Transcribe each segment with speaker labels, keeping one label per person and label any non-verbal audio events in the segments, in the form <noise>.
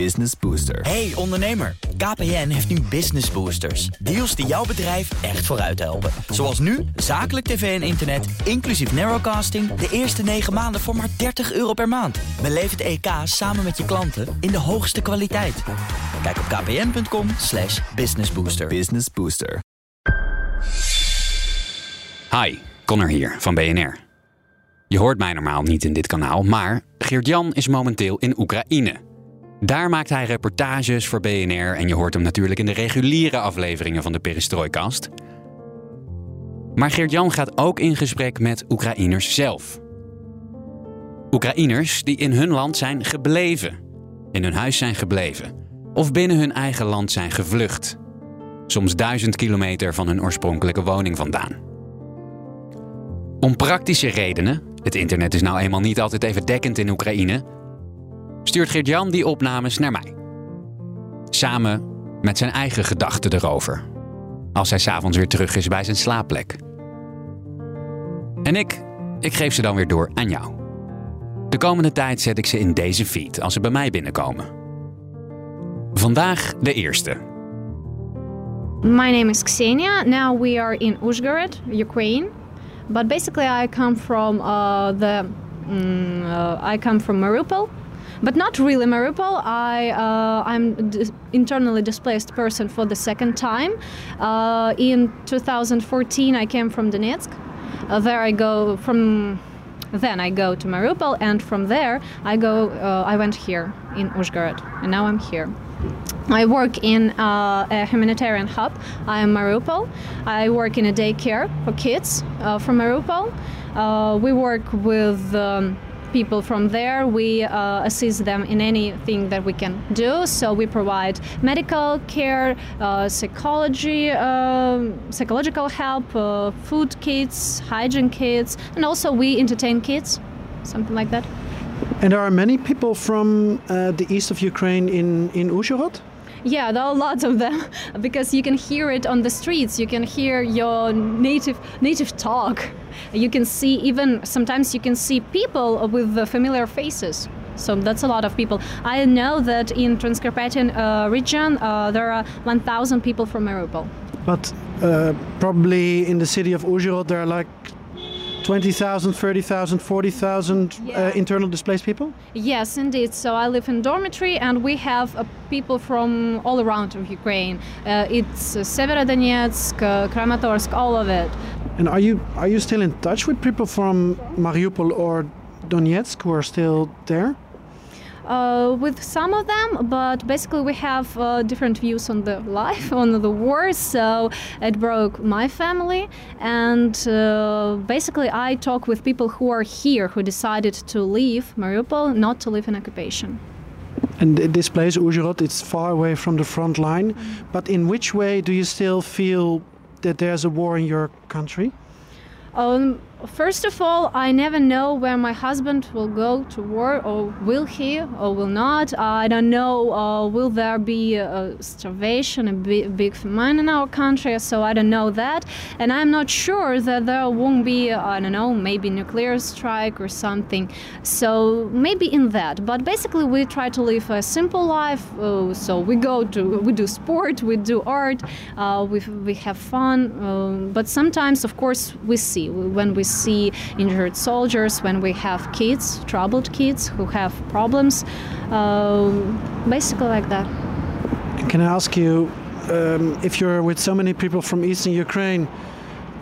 Speaker 1: Business Booster.
Speaker 2: Hey ondernemer, KPN heeft nu Business Boosters. Deals die jouw bedrijf echt vooruit helpen. Zoals nu, zakelijk tv en internet, inclusief narrowcasting... de eerste 9 maanden voor maar 30 euro per maand. Beleef het EK samen met je klanten in de hoogste kwaliteit. Kijk op kpn.com slash businessbooster.
Speaker 1: Business Booster.
Speaker 3: Hi, Connor hier van BNR. Je hoort mij normaal niet in dit kanaal, maar Geert-Jan is momenteel in Oekraïne. Daar maakt hij reportages voor BNR en je hoort hem natuurlijk in de reguliere afleveringen van de Perestrooikast. Maar Geert-Jan gaat ook in gesprek met Oekraïners zelf. Oekraïners die in hun land zijn gebleven, in hun huis zijn gebleven of binnen hun eigen land zijn gevlucht. Soms duizend kilometer van hun oorspronkelijke woning vandaan. Om praktische redenen, het internet is nou eenmaal niet altijd even dekkend in Oekraïne, stuurt Geert-Jan die opnames naar mij. Samen met zijn eigen gedachten erover. Als hij s'avonds weer terug is bij zijn slaapplek. En ik, ik geef ze dan weer door aan jou. De komende tijd zet ik ze in deze feed als ze bij mij binnenkomen. Vandaag de eerste.
Speaker 4: My name is Ksenia. Now we are in Uzhgorod, Ukraine. But basically, I come from uh, the mm, uh, I come from Mariupol, but not really Mariupol. I uh, I'm internally displaced person for the second time. Uh, in 2014, I came from Donetsk. Uh, there I go from. Then I go to Mariupol, and from there I go. Uh, I went here in Uzhgorod, and now I'm here. I work in uh, a humanitarian hub. I am Mariupol. I work in a daycare for kids uh, from Mariupol. Uh, we work with um, people from there. We uh, assist them in anything that we can do. So we provide medical care, uh, psychology, um psychological help, uh, food kits, hygiene kits, and also we entertain kids, something like that.
Speaker 5: And there are many people from uh, the east of Ukraine in, in Uzhhorod?
Speaker 4: Yeah, there are lots of them <laughs> because you can hear it on the streets. You can hear your native native talk. You can see even sometimes you can see people with familiar faces. So that's a lot of people. I know that in Transcarpathian uh, region uh, there are 1,000 people from Mariupol.
Speaker 5: But uh, probably in the city of Uzhhorod there are like 20,000, 30,000, 40,000
Speaker 4: Yeah.
Speaker 5: uh, internal displaced people?
Speaker 4: Yes, indeed. So I live in dormitory, and we have uh, people from all around of Ukraine. Uh, it's uh, Severodonetsk, uh, Kramatorsk, all of it.
Speaker 5: And are you are you still in touch with people from Mariupol or Donetsk who are still there?
Speaker 4: uh, with some of them, but basically we have uh, different views on the life, <laughs> on the war. So it broke my family, and uh, basically I talk with people who are here who decided to leave Mariupol, not to live in occupation.
Speaker 5: And this place, Uzhhorod, it's far away from the front line. But in which way do you still feel that there's a war in your country?
Speaker 4: Um, first of all, I never know where my husband will go to war, or will he, or will not. I don't know. Uh, will there be a starvation, a big, famine in our country? So I don't know that, and I'm not sure that there won't be. uh, I don't know, maybe nuclear strike or something. So maybe in that. But basically, we try to live a simple life. Uh, so we go to, we do sport, we do art, uh, we we have fun. Um, but sometimes, of course, we see when we see injured soldiers, when we have kids, troubled kids who have problems, um, basically like that.
Speaker 5: Can I ask you um, if you're with so many people from eastern Ukraine?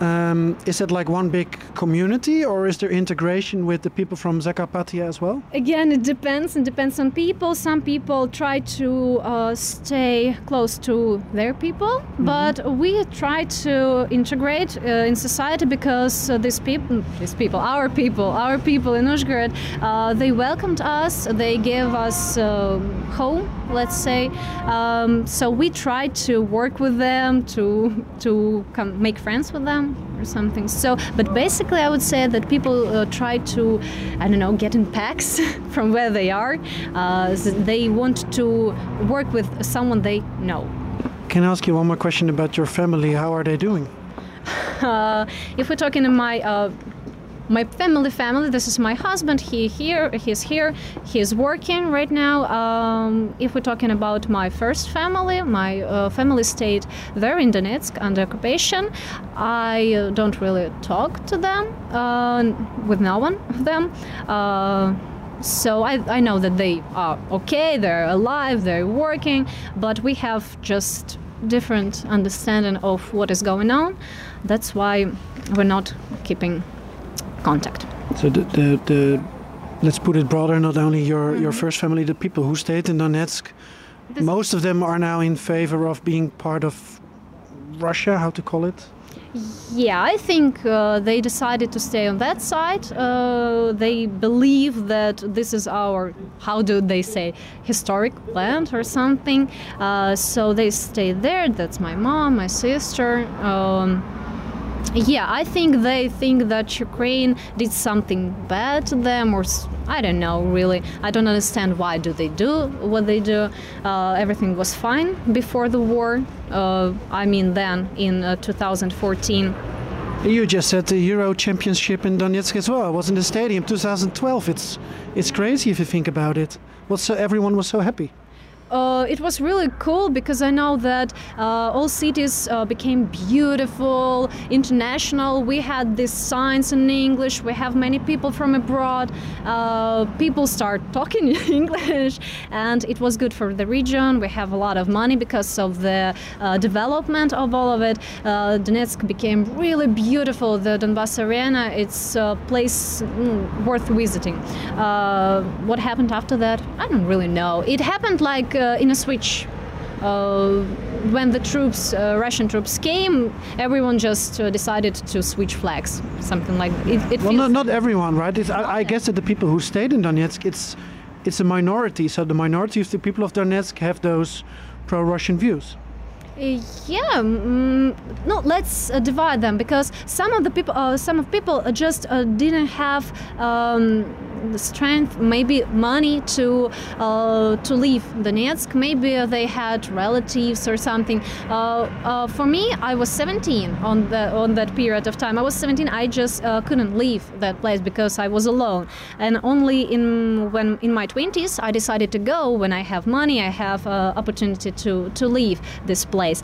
Speaker 5: Um, is it like one big community, or is there integration with the people from Zakarpattia as well?
Speaker 4: Again, it depends. It depends on people. Some people try to uh, stay close to their people, but we try to integrate uh, in society because uh, these people, these people, our people, our people in Uzhgorod, uh, they welcomed us. They gave us uh, home, let's say. Um, so we try to work with them to to come make friends with them or something. So, but basically, I would say that people uh, try to, I don't know, get in packs <laughs> from where they are. Uh, they want to work with someone they know.
Speaker 5: Can I ask you one more question about your family? How are they doing? <laughs>
Speaker 4: Uh, if we're talking in my uh, my family, family. This is my husband. He here. He's here. He's working right now. Um, if we're talking about my first family, my uh, family stayed there in Donetsk under occupation. I uh, don't really talk to them uh, with no one of them. Uh, so I, I know that they are okay, they're alive, they're working, but we have just different understanding of what is going on. That's why we're not keeping contact.
Speaker 5: So the, the, the let's put it broader. Not only your your first family, the people who stayed in Donetsk,
Speaker 4: This-
Speaker 5: most of them are now in favor of being part of Russia. How to call it?
Speaker 4: Yeah, I think uh, they decided to stay on that side. Uh, they believe that this is our, how do they say, historic land or something. Uh, so they stay there. That's my mom, my sister. Um, yeah, I think they think that Ukraine did something bad to them, or I don't know really. I don't understand why do they do what they do. Uh, everything was fine before the war. Uh, I mean, then in uh, 2014.
Speaker 5: You just said the Euro Championship in Donetsk as well. It was in the stadium 2012. It's it's crazy if you think about it. What's so everyone was so happy.
Speaker 4: Uh, it was really cool because I know that uh, all cities uh, became beautiful, international. We had these signs in English. We have many people from abroad. Uh, people start talking <laughs> English, and it was good for the region. We have a lot of money because of the uh, development of all of it. Donetsk became really beautiful. The Donbass Arena, it's a place mm, worth visiting. What happened after that? I don't really know. It happened like in a switch. Uh, when the troops, uh, Russian troops came, everyone just uh, decided to switch flags, something like that. It, it
Speaker 5: Well, not, not everyone, right? It's, I, I guess that the people who stayed in Donetsk, it's it's a minority. So the minority of the people of Donetsk have those pro-Russian views.
Speaker 4: Uh, yeah, mm, no. Let's uh, divide them because some of the people, uh, some of people uh, just uh, didn't have um, the strength, maybe money to uh, to leave Donetsk. Maybe they had relatives or something. Uh, uh, for me, I was 17 on the on that period of time. I was 17. I just uh, couldn't leave that place because I was alone, and only in when in my 20s I decided to go when I have money. I have uh, opportunity to to leave this place.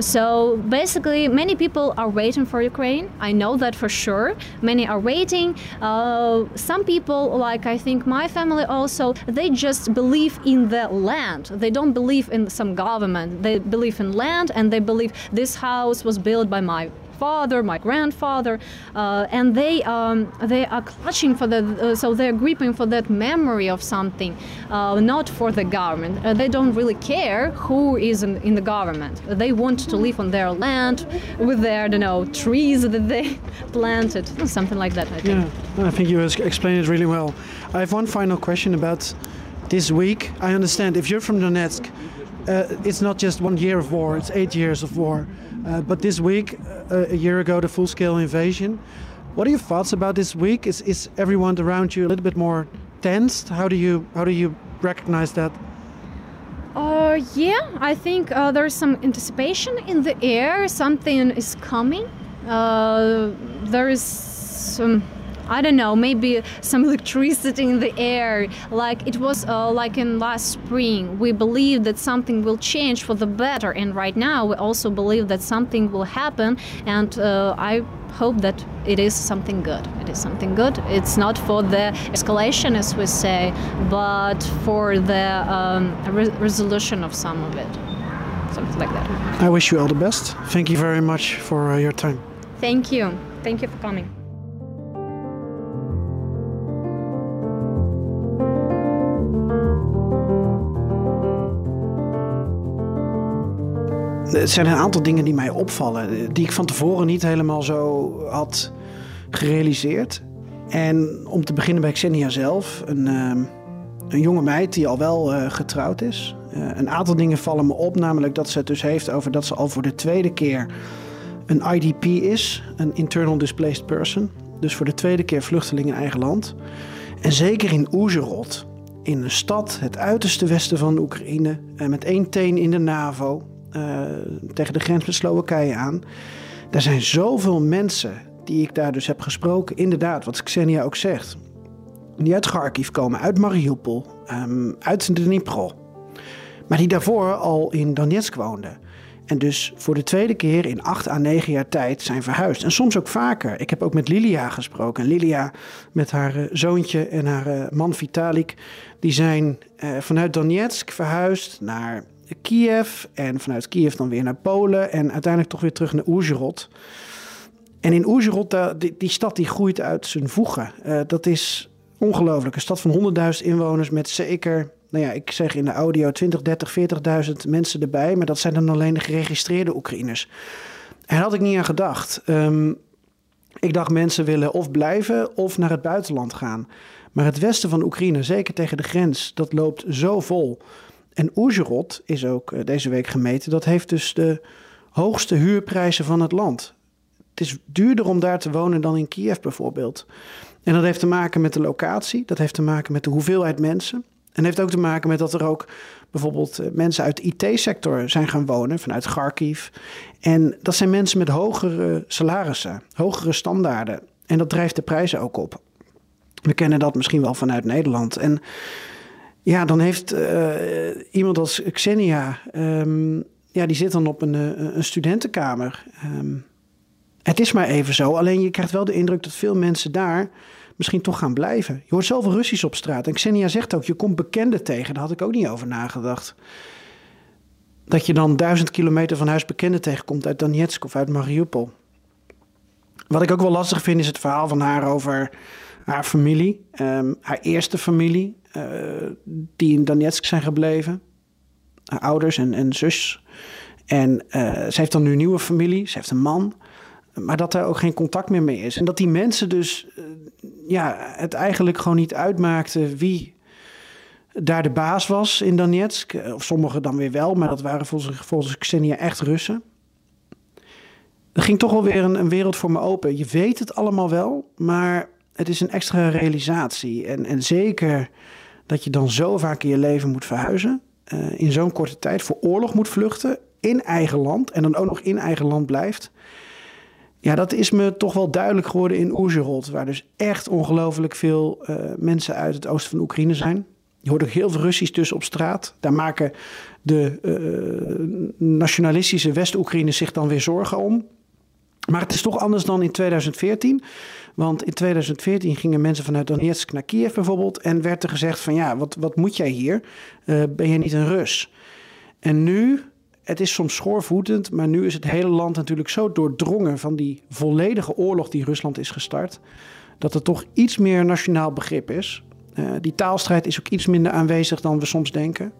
Speaker 4: So basically, many people are waiting for Ukraine. I know that for sure. Many are waiting. Uh, some people, like I think my family also, they just believe in the land. They don't believe in some government. They believe in land and they believe this house was built by my father, my grandfather, uh, and they um, they are clutching for the uh, so they're gripping for that memory of something, uh, not for the government. They don't really care who is in, in the government. They want to live on their land with their don't know trees that they <laughs> planted, something like that. I think.
Speaker 5: Yeah, I think you explained it really well. I have one final question about this week. I understand if you're from Donetsk, it's not just one year of war; it's eight years of war. Uh, but this week, uh, a year ago, the full-scale invasion. What are your thoughts about this week? Is is everyone around you a little bit more tensed? How do you how do you recognize that?
Speaker 4: Uh, yeah, I think uh, there's some anticipation in the air. Something is coming. Uh, there is some. I don't know, maybe some <laughs> electricity in the air. Like it was uh, like in last spring. We believe that something will change for the better, and right now we also believe that something will happen. And uh, I hope that it is something good. It is something good. It's not for the escalation, as we say, but for the um, re- resolution of some of it. Something like that.
Speaker 5: I wish you all the best. Thank you very much for uh, your time.
Speaker 4: Thank you. Thank you for coming.
Speaker 5: Er zijn een aantal dingen die mij opvallen, die ik van tevoren niet helemaal zo had gerealiseerd. En om te beginnen bij Xenia zelf, een, ehm, een jonge meid die al wel eh, getrouwd is. Eh, een aantal dingen vallen me op, namelijk dat ze het dus heeft over dat ze al voor de tweede keer een IDP is, een Internal Displaced Person. Dus voor de tweede keer vluchteling in eigen land. En zeker in Oezerod, in een stad, het uiterste westen van Oekraïne, eh, met één teen in de NAVO, eh, tegen de grens met Slowakije aan. Daar zijn zoveel mensen die ik daar dus heb gesproken, inderdaad, wat Xenia ook zegt, die uit Kharkiv komen, uit Mariupol, um, uit Dnipro, maar die daarvoor al in Donetsk woonden. En dus voor de tweede keer in acht à negen jaar tijd zijn verhuisd. En soms ook vaker. Ik heb ook met Lilia gesproken. En Lilia met haar eh, zoontje en haar eh, man Vitalik... die zijn vanuit Donetsk verhuisd naar Kiev. En vanuit Kiev dan weer naar Polen. En uiteindelijk toch weer terug naar Oezerod. En in Oezerod, die, die, stad die groeit uit zijn voegen. dat is ongelooflijk. Een stad van 100.000 inwoners met zeker nou ja, ik zeg in de audio 20, 30, 40.000 mensen erbij. Maar dat zijn dan alleen de geregistreerde Oekraïners. En daar had ik niet aan gedacht. Um, ik dacht mensen willen of blijven of naar het buitenland gaan. Maar het westen van Oekraïne, zeker tegen de grens, dat loopt zo vol. En Oezerod is ook uh, deze week gemeten. Dat heeft dus de hoogste huurprijzen van het land. Het is duurder om daar te wonen dan in Kiev bijvoorbeeld. En dat heeft te maken met de locatie. Dat heeft te maken met de hoeveelheid mensen. En heeft ook te maken met dat er ook bijvoorbeeld eh, mensen uit de IT-sector zijn gaan wonen vanuit Kharkiv. En dat zijn mensen met hogere salarissen, hogere standaarden. En dat drijft de prijzen ook op. We kennen dat misschien wel vanuit Nederland. En ja, dan heeft uh, iemand als Xenia, um, ja, die zit dan op een, uh, een studentenkamer. Um, het is maar even zo. Alleen je krijgt wel de indruk dat veel mensen daar misschien toch gaan blijven. Je hoort zoveel Russisch op straat. En Xenia zegt ook, je komt bekenden tegen. Daar had ik ook niet over nagedacht. Dat je dan duizend kilometer van huis bekenden tegenkomt uit Donetsk of uit Mariupol. Wat ik ook wel lastig vind is het verhaal van haar over haar familie. Um, haar eerste familie, uh, die in Donetsk zijn gebleven. Haar ouders en, en zus. En uh, ze heeft dan nu een nieuwe familie. Ze heeft een man. Maar dat er ook geen contact meer mee is. En dat die mensen dus uh, ja, het eigenlijk gewoon niet uitmaakte wie daar de baas was in Donetsk. Of sommigen dan weer wel, maar dat waren volgens, volgens Xenia echt Russen. Er ging toch wel weer een, een, wereld voor me open. Je weet het allemaal wel, maar het is een extra realisatie. En, en zeker dat je dan zo vaak in je leven moet verhuizen. Uh, in zo'n korte tijd voor oorlog moet vluchten. In eigen land. En dan ook nog in eigen land blijft. Ja, dat is me toch wel duidelijk geworden in Oezerod, waar dus echt ongelooflijk veel uh, mensen uit het oosten van Oekraïne zijn. Je hoort ook heel veel Russisch tussen op straat. Daar maken de uh, nationalistische West-Oekraïners zich dan weer zorgen om. Maar het is toch anders dan in 2014. Want in 2014 gingen mensen vanuit Donetsk naar Kiev bijvoorbeeld. En werd er gezegd van ja, wat, wat moet jij hier? Uh, ben je niet een Rus? En nu het is soms schoorvoetend, maar nu is het hele land natuurlijk zo doordrongen van die volledige oorlog die Rusland is gestart, dat er toch iets meer nationaal begrip is. Uh, die taalstrijd is ook iets minder aanwezig dan we soms denken.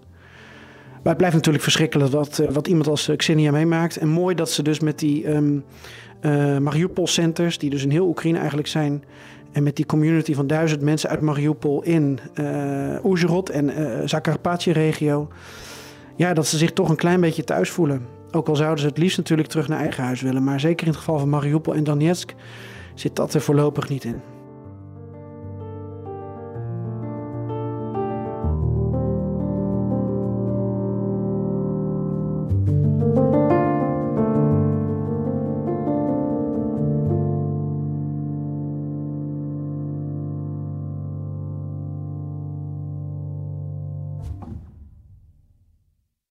Speaker 5: Maar het blijft natuurlijk verschrikkelijk wat, uh, wat iemand als Xenia meemaakt. En mooi dat ze dus met die um, uh, Mariupol-centers, die dus in heel Oekraïne eigenlijk zijn, en met die community van duizend mensen uit Mariupol in uh, Oezerod en uh, Zakarpatje-regio ja, dat ze zich toch een klein beetje thuis voelen. Ook al zouden ze het liefst natuurlijk terug naar eigen huis willen. Maar zeker in het geval van Mariupol en Donetsk zit dat er voorlopig niet in.